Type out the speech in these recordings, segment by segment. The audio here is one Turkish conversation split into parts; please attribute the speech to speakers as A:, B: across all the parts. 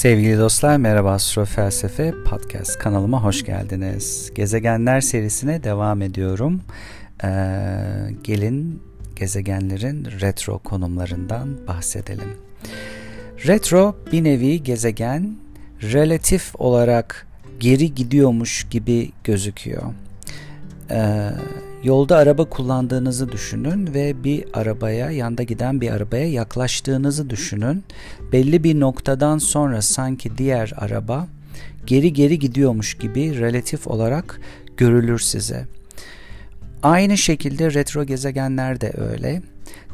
A: Sevgili dostlar merhaba Astro Felsefe Podcast kanalıma hoş geldiniz. Gezegenler serisine devam ediyorum. Ee, gelin gezegenlerin retro konumlarından bahsedelim. Retro bir nevi gezegen relatif olarak geri gidiyormuş gibi gözüküyor. Ee, Yolda araba kullandığınızı düşünün ve bir arabaya, yanda giden bir arabaya yaklaştığınızı düşünün. Belli bir noktadan sonra sanki diğer araba geri geri gidiyormuş gibi relatif olarak görülür size. Aynı şekilde retro gezegenler de öyle.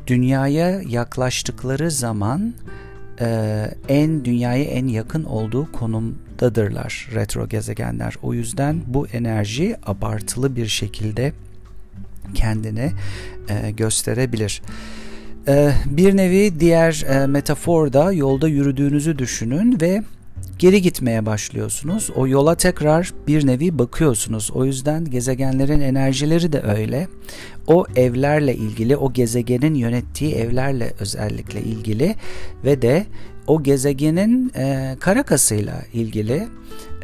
A: Dünyaya yaklaştıkları zaman e, en dünyaya en yakın olduğu konumdadırlar retro gezegenler. O yüzden bu enerji abartılı bir şekilde kendini e, gösterebilir. E, bir nevi diğer e, metaforda yolda yürüdüğünüzü düşünün ve geri gitmeye başlıyorsunuz. O yola tekrar bir nevi bakıyorsunuz. O yüzden gezegenlerin enerjileri de öyle. O evlerle ilgili, o gezegenin yönettiği evlerle özellikle ilgili ve de o gezegenin e, karakasıyla ilgili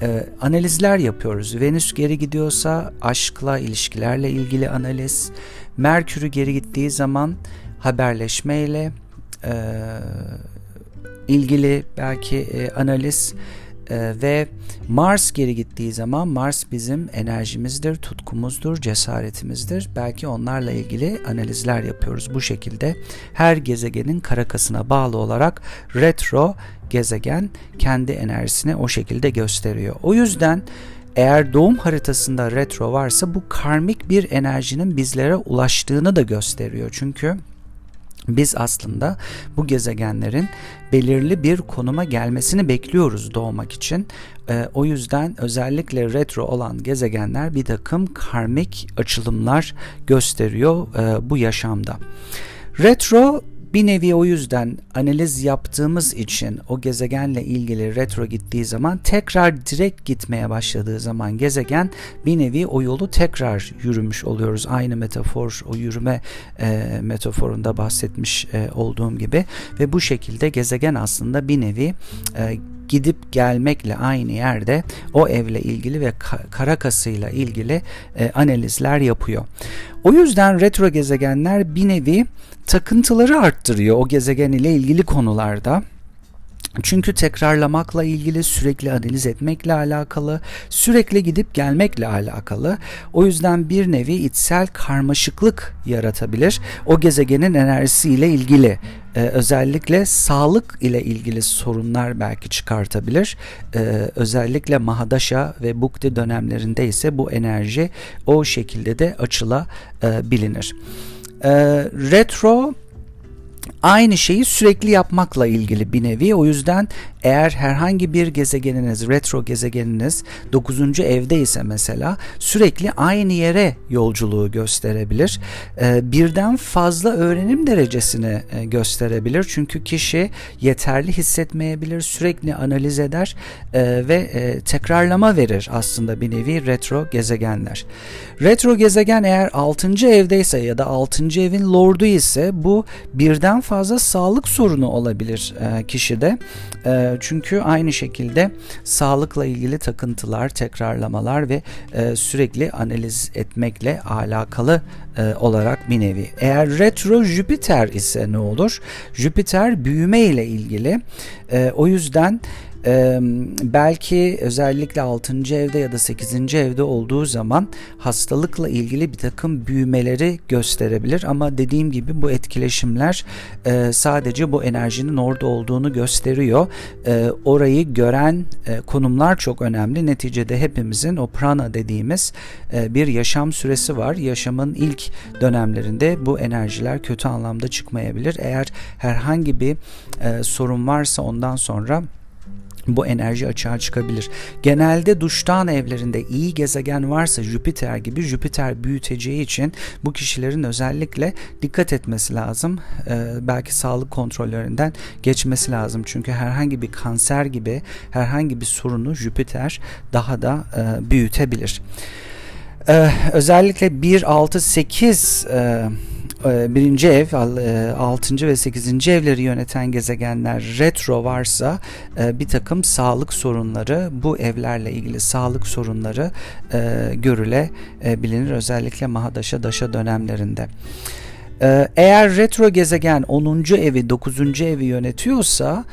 A: e, analizler yapıyoruz. Venüs geri gidiyorsa aşkla, ilişkilerle ilgili analiz. Merkür'ü geri gittiği zaman haberleşmeyle e, ilgili belki e, analiz ee, ve Mars geri gittiği zaman Mars bizim enerjimizdir, tutkumuzdur, cesaretimizdir. Belki onlarla ilgili analizler yapıyoruz. Bu şekilde her gezegenin karakasına bağlı olarak retro gezegen kendi enerjisini o şekilde gösteriyor. O yüzden eğer doğum haritasında retro varsa bu karmik bir enerjinin bizlere ulaştığını da gösteriyor. Çünkü biz aslında bu gezegenlerin belirli bir konuma gelmesini bekliyoruz doğmak için. E, o yüzden özellikle retro olan gezegenler bir takım karmik açılımlar gösteriyor e, bu yaşamda. Retro bir nevi o yüzden analiz yaptığımız için o gezegenle ilgili retro gittiği zaman tekrar direkt gitmeye başladığı zaman gezegen bir nevi o yolu tekrar yürümüş oluyoruz. Aynı metafor o yürüme e, metaforunda bahsetmiş e, olduğum gibi ve bu şekilde gezegen aslında bir nevi e, gidip gelmekle aynı yerde o evle ilgili ve karakasıyla ilgili e, analizler yapıyor. O yüzden retro gezegenler bir nevi takıntıları arttırıyor o gezegen ile ilgili konularda. Çünkü tekrarlamakla ilgili, sürekli analiz etmekle alakalı, sürekli gidip gelmekle alakalı. O yüzden bir nevi içsel karmaşıklık yaratabilir. O gezegenin enerjisiyle ilgili ee, özellikle sağlık ile ilgili sorunlar belki çıkartabilir. Ee, özellikle Mahadaşa ve Bukti dönemlerinde ise bu enerji o şekilde de açılabilir. Ee, retro aynı şeyi sürekli yapmakla ilgili bir nevi. O yüzden eğer herhangi bir gezegeniniz, retro gezegeniniz 9. evde ise mesela sürekli aynı yere yolculuğu gösterebilir. Ee, birden fazla öğrenim derecesini e, gösterebilir. Çünkü kişi yeterli hissetmeyebilir, sürekli analiz eder e, ve e, tekrarlama verir aslında bir nevi retro gezegenler. Retro gezegen eğer 6. evdeyse ya da 6. evin lordu ise bu birden fazla sağlık sorunu olabilir kişide. E, çünkü aynı şekilde sağlıkla ilgili takıntılar, tekrarlamalar ve e, sürekli analiz etmekle alakalı e, olarak bir nevi. Eğer retro Jüpiter ise ne olur? Jüpiter büyüme ile ilgili. E, o yüzden ee, belki özellikle 6. evde ya da 8. evde olduğu zaman hastalıkla ilgili bir takım büyümeleri gösterebilir ama dediğim gibi bu etkileşimler e, sadece bu enerjinin orada olduğunu gösteriyor. E, orayı gören e, konumlar çok önemli. Neticede hepimizin o prana dediğimiz e, bir yaşam süresi var. Yaşamın ilk dönemlerinde bu enerjiler kötü anlamda çıkmayabilir. Eğer herhangi bir e, sorun varsa ondan sonra bu enerji açığa çıkabilir. Genelde duştan evlerinde iyi gezegen varsa Jüpiter gibi Jüpiter büyüteceği için bu kişilerin özellikle dikkat etmesi lazım. Ee, belki sağlık kontrollerinden geçmesi lazım. Çünkü herhangi bir kanser gibi herhangi bir sorunu Jüpiter daha da e, büyütebilir. Ee, özellikle 1, 6, 8 e, e, birinci ev, e, altıncı ve sekizinci evleri yöneten gezegenler retro varsa e, bir takım sağlık sorunları, bu evlerle ilgili sağlık sorunları görülebilir. Özellikle Mahadaşa Daşa dönemlerinde. Eğer retro gezegen 10. evi 9. evi yönetiyorsa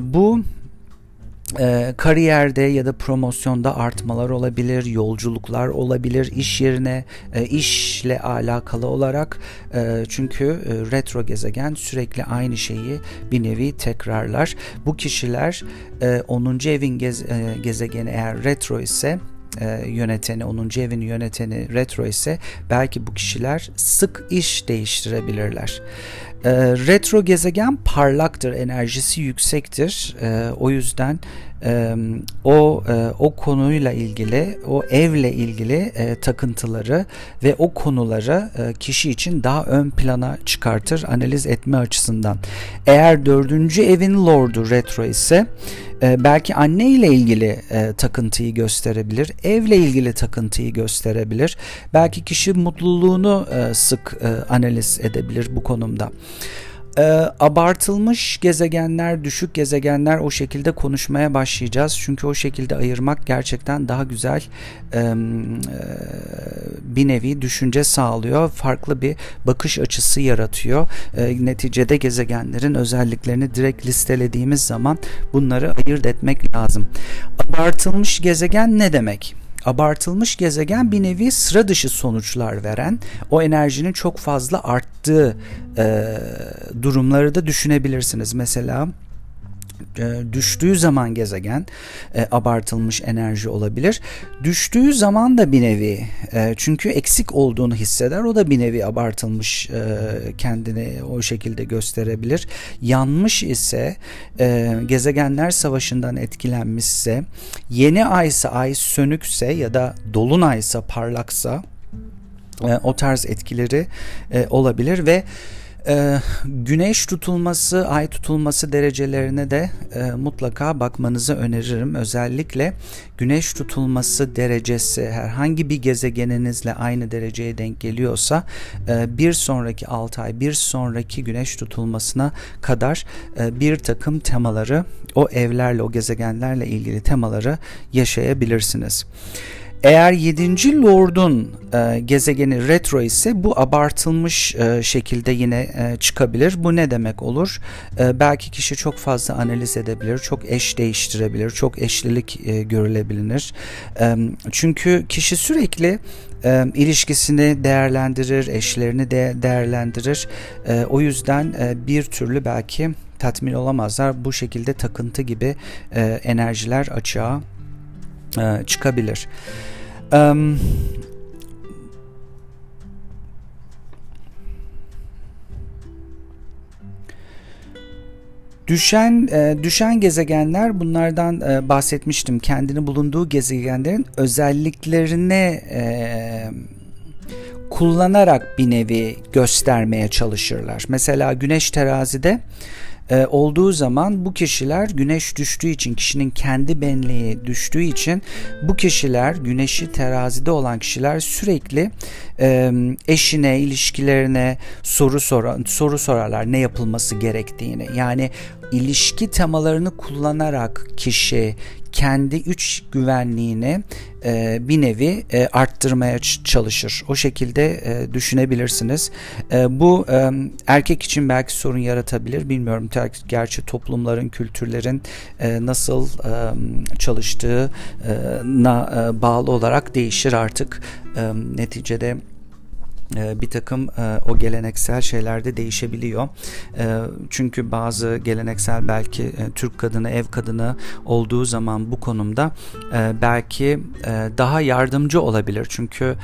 A: bu e, kariyerde ya da promosyonda artmalar olabilir, yolculuklar olabilir iş yerine, e, işle alakalı olarak e, çünkü e, retro gezegen sürekli aynı şeyi bir nevi tekrarlar. Bu kişiler e, 10. evin gez, e, gezegeni eğer retro ise e, yöneteni, 10. evin yöneteni retro ise belki bu kişiler sık iş değiştirebilirler. Retro gezegen parlaktır, enerjisi yüksektir. O yüzden o e, o konuyla ilgili, o evle ilgili e, takıntıları ve o konuları e, kişi için daha ön plana çıkartır analiz etme açısından. Eğer dördüncü evin lordu retro ise belki anne ile ilgili takıntıyı gösterebilir, evle ilgili takıntıyı gösterebilir. Belki kişi mutluluğunu sık analiz edebilir bu konumda e, abartılmış gezegenler, düşük gezegenler o şekilde konuşmaya başlayacağız. Çünkü o şekilde ayırmak gerçekten daha güzel e, bir nevi düşünce sağlıyor. Farklı bir bakış açısı yaratıyor. E, neticede gezegenlerin özelliklerini direkt listelediğimiz zaman bunları ayırt etmek lazım. Abartılmış gezegen ne demek? Abartılmış gezegen bir nevi sıra dışı sonuçlar veren, o enerjinin çok fazla arttığı e, durumları da düşünebilirsiniz. Mesela düştüğü zaman gezegen e, abartılmış enerji olabilir. Düştüğü zaman da bir nevi e, çünkü eksik olduğunu hisseder. O da bir nevi abartılmış e, kendini o şekilde gösterebilir. Yanmış ise e, gezegenler savaşından etkilenmişse yeni aysa ay sönükse ya da dolunaysa parlaksa e, o tarz etkileri e, olabilir ve ee, güneş tutulması, ay tutulması derecelerine de e, mutlaka bakmanızı öneririm. Özellikle güneş tutulması derecesi herhangi bir gezegeninizle aynı dereceye denk geliyorsa e, bir sonraki 6 ay, bir sonraki güneş tutulmasına kadar e, bir takım temaları o evlerle, o gezegenlerle ilgili temaları yaşayabilirsiniz. Eğer 7. Lord'un e, gezegeni retro ise bu abartılmış e, şekilde yine e, çıkabilir. Bu ne demek olur? E, belki kişi çok fazla analiz edebilir, çok eş değiştirebilir, çok eşlilik e, görülebilir. E, çünkü kişi sürekli e, ilişkisini değerlendirir, eşlerini de değerlendirir. E, o yüzden e, bir türlü belki tatmin olamazlar. Bu şekilde takıntı gibi e, enerjiler açığa e, çıkabilir. Um, Düşen e, düşen gezegenler bunlardan e, bahsetmiştim. Kendini bulunduğu gezegenlerin özelliklerine e, kullanarak bir nevi göstermeye çalışırlar. Mesela Güneş terazide e, olduğu zaman bu kişiler güneş düştüğü için kişinin kendi benliği düştüğü için bu kişiler güneşi terazide olan kişiler sürekli e, eşine ilişkilerine soru soran soru sorarlar ne yapılması gerektiğini. Yani ilişki temalarını kullanarak kişi kendi üç güvenliğini e, bir nevi e, arttırmaya çalışır. O şekilde e, düşünebilirsiniz. E, bu e, erkek için belki sorun yaratabilir. Bilmiyorum gerçi toplumların, kültürlerin e, nasıl e, çalıştığına e, bağlı olarak değişir artık. E, neticede bir takım e, o geleneksel şeylerde değişebiliyor. Ee, çünkü bazı geleneksel belki e, Türk kadını, ev kadını olduğu zaman bu konumda e, belki daha yardımcı olabilir. Çünkü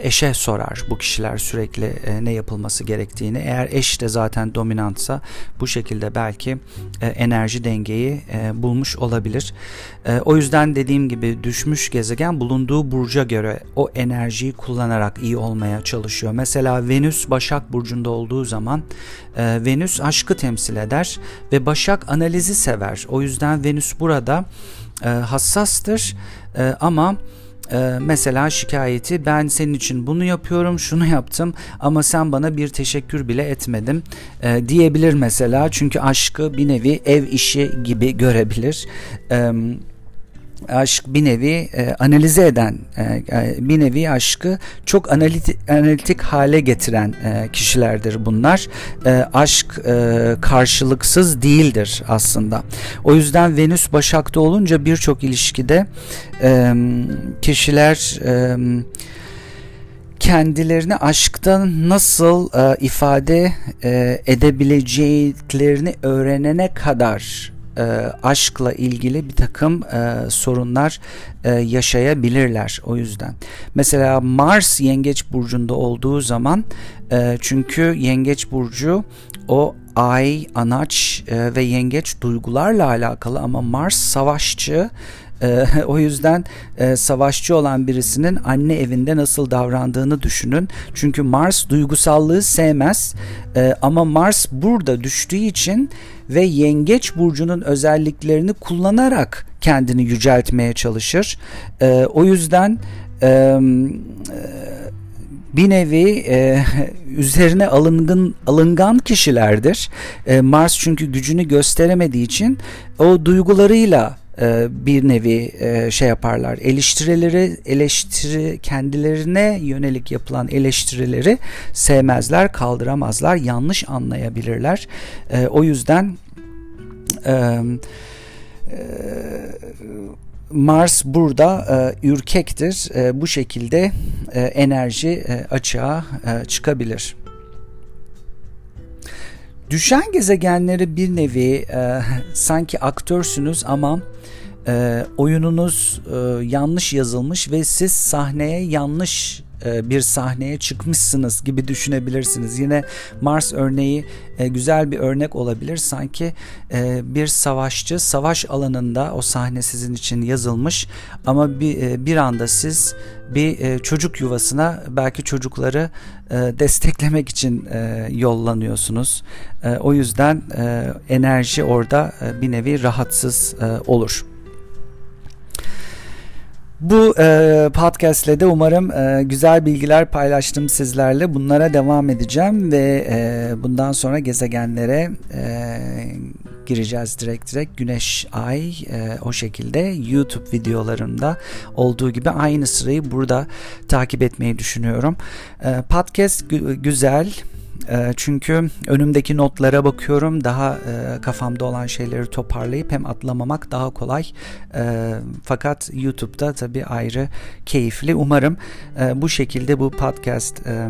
A: eşe sorar bu kişiler sürekli ne yapılması gerektiğini. Eğer eş de zaten dominantsa bu şekilde belki enerji dengeyi bulmuş olabilir. O yüzden dediğim gibi düşmüş gezegen bulunduğu burca göre o enerjiyi kullanarak iyi olmaya çalışıyor çalışıyor. Mesela Venüs Başak Burcu'nda olduğu zaman e, Venüs aşkı temsil eder ve Başak analizi sever. O yüzden Venüs burada e, hassastır e, ama e, mesela şikayeti ben senin için bunu yapıyorum şunu yaptım ama sen bana bir teşekkür bile etmedin e, diyebilir mesela çünkü aşkı bir nevi ev işi gibi görebilir. Evet aşk bir nevi e, analize eden, e, e, bir nevi aşkı çok analitik, analitik hale getiren e, kişilerdir bunlar. E, aşk e, karşılıksız değildir aslında. O yüzden Venüs Başak'ta olunca birçok ilişkide e, kişiler... E, kendilerini aşkta nasıl e, ifade e, edebileceklerini öğrenene kadar e, aşkla ilgili bir takım e, sorunlar e, yaşayabilirler o yüzden. Mesela Mars yengeç burcunda olduğu zaman e, çünkü yengeç burcu o ay, anaç e, ve yengeç duygularla alakalı ama Mars savaşçı e, o yüzden e, savaşçı olan birisinin anne evinde nasıl davrandığını düşünün. Çünkü Mars duygusallığı sevmez e, ama Mars burada düştüğü için ve yengeç burcunun özelliklerini kullanarak kendini yüceltmeye çalışır. E, o yüzden e, bir nevi e, üzerine alıngan alıngan kişilerdir. E, Mars çünkü gücünü gösteremediği için o duygularıyla e, bir nevi e, şey yaparlar. Eleştirileri eleştiri kendilerine yönelik yapılan eleştirileri sevmezler, kaldıramazlar, yanlış anlayabilirler. E, o yüzden Mars burada ürkektir. Bu şekilde enerji açığa çıkabilir. Düşen gezegenleri bir nevi e, sanki aktörsünüz ama e, oyununuz e, yanlış yazılmış ve siz sahneye yanlış bir sahneye çıkmışsınız gibi düşünebilirsiniz. Yine Mars örneği e, güzel bir örnek olabilir. Sanki e, bir savaşçı savaş alanında o sahne sizin için yazılmış ama bir, bir anda siz bir çocuk yuvasına belki çocukları desteklemek için yollanıyorsunuz. O yüzden enerji orada bir nevi rahatsız olur. Bu e, podcast ile de umarım e, güzel bilgiler paylaştım sizlerle. Bunlara devam edeceğim ve e, bundan sonra gezegenlere e, gireceğiz direkt direkt. Güneş, ay e, o şekilde YouTube videolarımda olduğu gibi aynı sırayı burada takip etmeyi düşünüyorum. E, podcast güzel ee, çünkü önümdeki notlara bakıyorum daha e, kafamda olan şeyleri toparlayıp hem atlamamak daha kolay. Ee, fakat YouTube'da tabii ayrı keyifli. Umarım e, bu şekilde bu podcast e,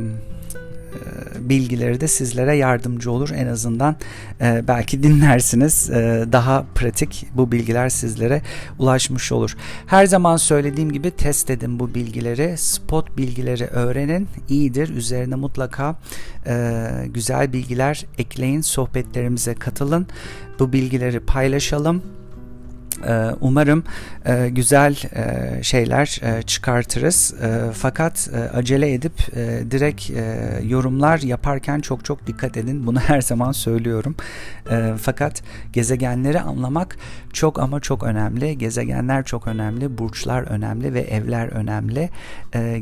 A: bilgileri de sizlere yardımcı olur. En azından e, belki dinlersiniz. E, daha pratik bu bilgiler sizlere ulaşmış olur. Her zaman söylediğim gibi test edin bu bilgileri. Spot bilgileri öğrenin. iyidir. Üzerine mutlaka e, güzel bilgiler ekleyin. Sohbetlerimize katılın. Bu bilgileri paylaşalım ee, umarım e, güzel e, şeyler e, çıkartırız. Fakat acele edip direkt yorumlar yaparken çok çok dikkat edin. Bunu her zaman söylüyorum. Fakat gezegenleri anlamak çok ama çok önemli. Gezegenler çok önemli, burçlar önemli ve evler önemli.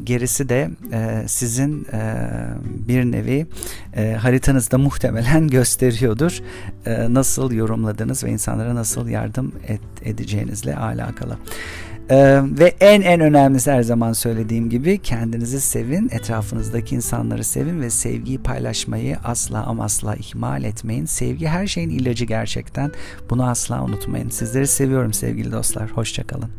A: Gerisi de sizin bir nevi haritanızda muhtemelen gösteriyordur. Nasıl yorumladınız ve insanlara nasıl yardım et, edeceğinizle alakalı. Ee, ve en en önemlisi her zaman söylediğim gibi kendinizi sevin, etrafınızdaki insanları sevin ve sevgiyi paylaşmayı asla ama asla ihmal etmeyin. Sevgi her şeyin ilacı gerçekten. Bunu asla unutmayın. Sizleri seviyorum sevgili dostlar. Hoşçakalın.